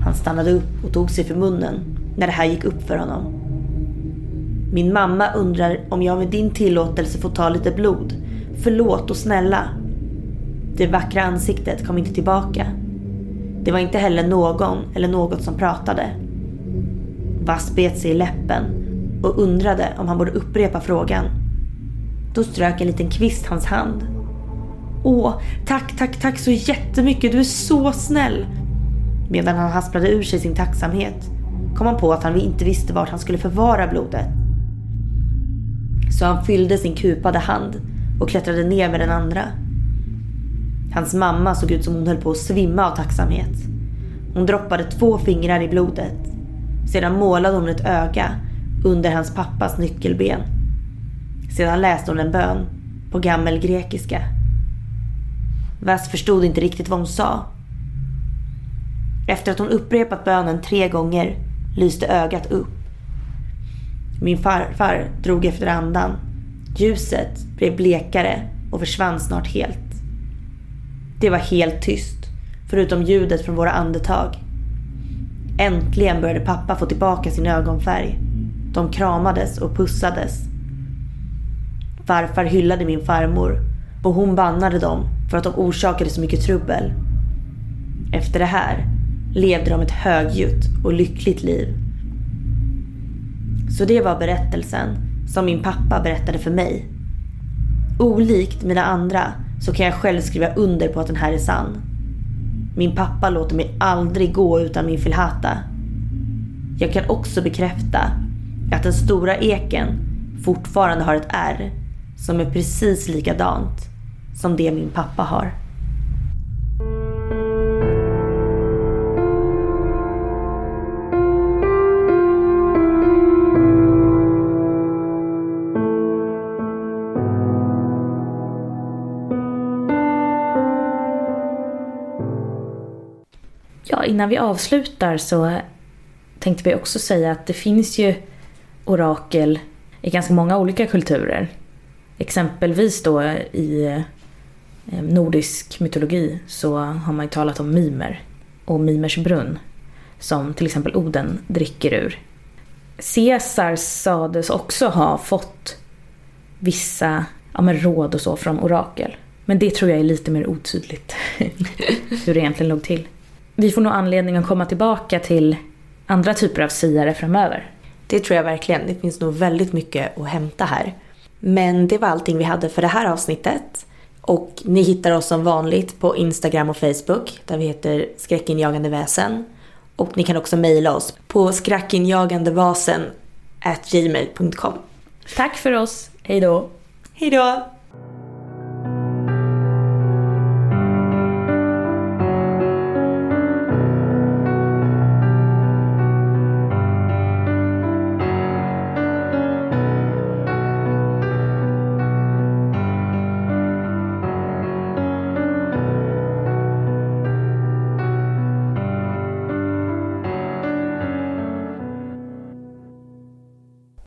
Han stannade upp och tog sig för munnen när det här gick upp för honom. Min mamma undrar om jag med din tillåtelse får ta lite blod. Förlåt och snälla. Det vackra ansiktet kom inte tillbaka. Det var inte heller någon eller något som pratade. Vass bet sig i läppen och undrade om han borde upprepa frågan. Då strök en liten kvist hans hand. Åh, tack, tack, tack så jättemycket, du är så snäll. Medan han hasplade ur sig sin tacksamhet kom han på att han inte visste vart han skulle förvara blodet. Så han fyllde sin kupade hand och klättrade ner med den andra. Hans mamma såg ut som hon höll på att svimma av tacksamhet. Hon droppade två fingrar i blodet. Sedan målade hon ett öga under hans pappas nyckelben. Sedan läste hon en bön på gammel grekiska. Vass förstod inte riktigt vad hon sa. Efter att hon upprepat bönen tre gånger lyste ögat upp. Min farfar drog efter andan. Ljuset blev blekare och försvann snart helt. Det var helt tyst, förutom ljudet från våra andetag. Äntligen började pappa få tillbaka sin ögonfärg. De kramades och pussades. Farfar hyllade min farmor och hon bannade dem för att de orsakade så mycket trubbel. Efter det här levde de ett högljutt och lyckligt liv. Så det var berättelsen som min pappa berättade för mig. Olikt mina andra så kan jag själv skriva under på att den här är sann. Min pappa låter mig aldrig gå utan min filhata. Jag kan också bekräfta att den stora eken fortfarande har ett R som är precis likadant som det min pappa har. Innan vi avslutar så tänkte vi också säga att det finns ju orakel i ganska många olika kulturer. Exempelvis då i eh, nordisk mytologi så har man ju talat om mimer och mimers brunn som till exempel Oden dricker ur. Caesar sades också ha fått vissa ja, men råd och så från orakel. Men det tror jag är lite mer otydligt hur det egentligen låg till vi får nog anledning att komma tillbaka till andra typer av siare framöver. Det tror jag verkligen. Det finns nog väldigt mycket att hämta här. Men det var allting vi hade för det här avsnittet. Och ni hittar oss som vanligt på Instagram och Facebook där vi heter skräckinjagande väsen. Och ni kan också mejla oss på skräckinjagandevasen gmail.com. Tack för oss. Hej då. Hej då.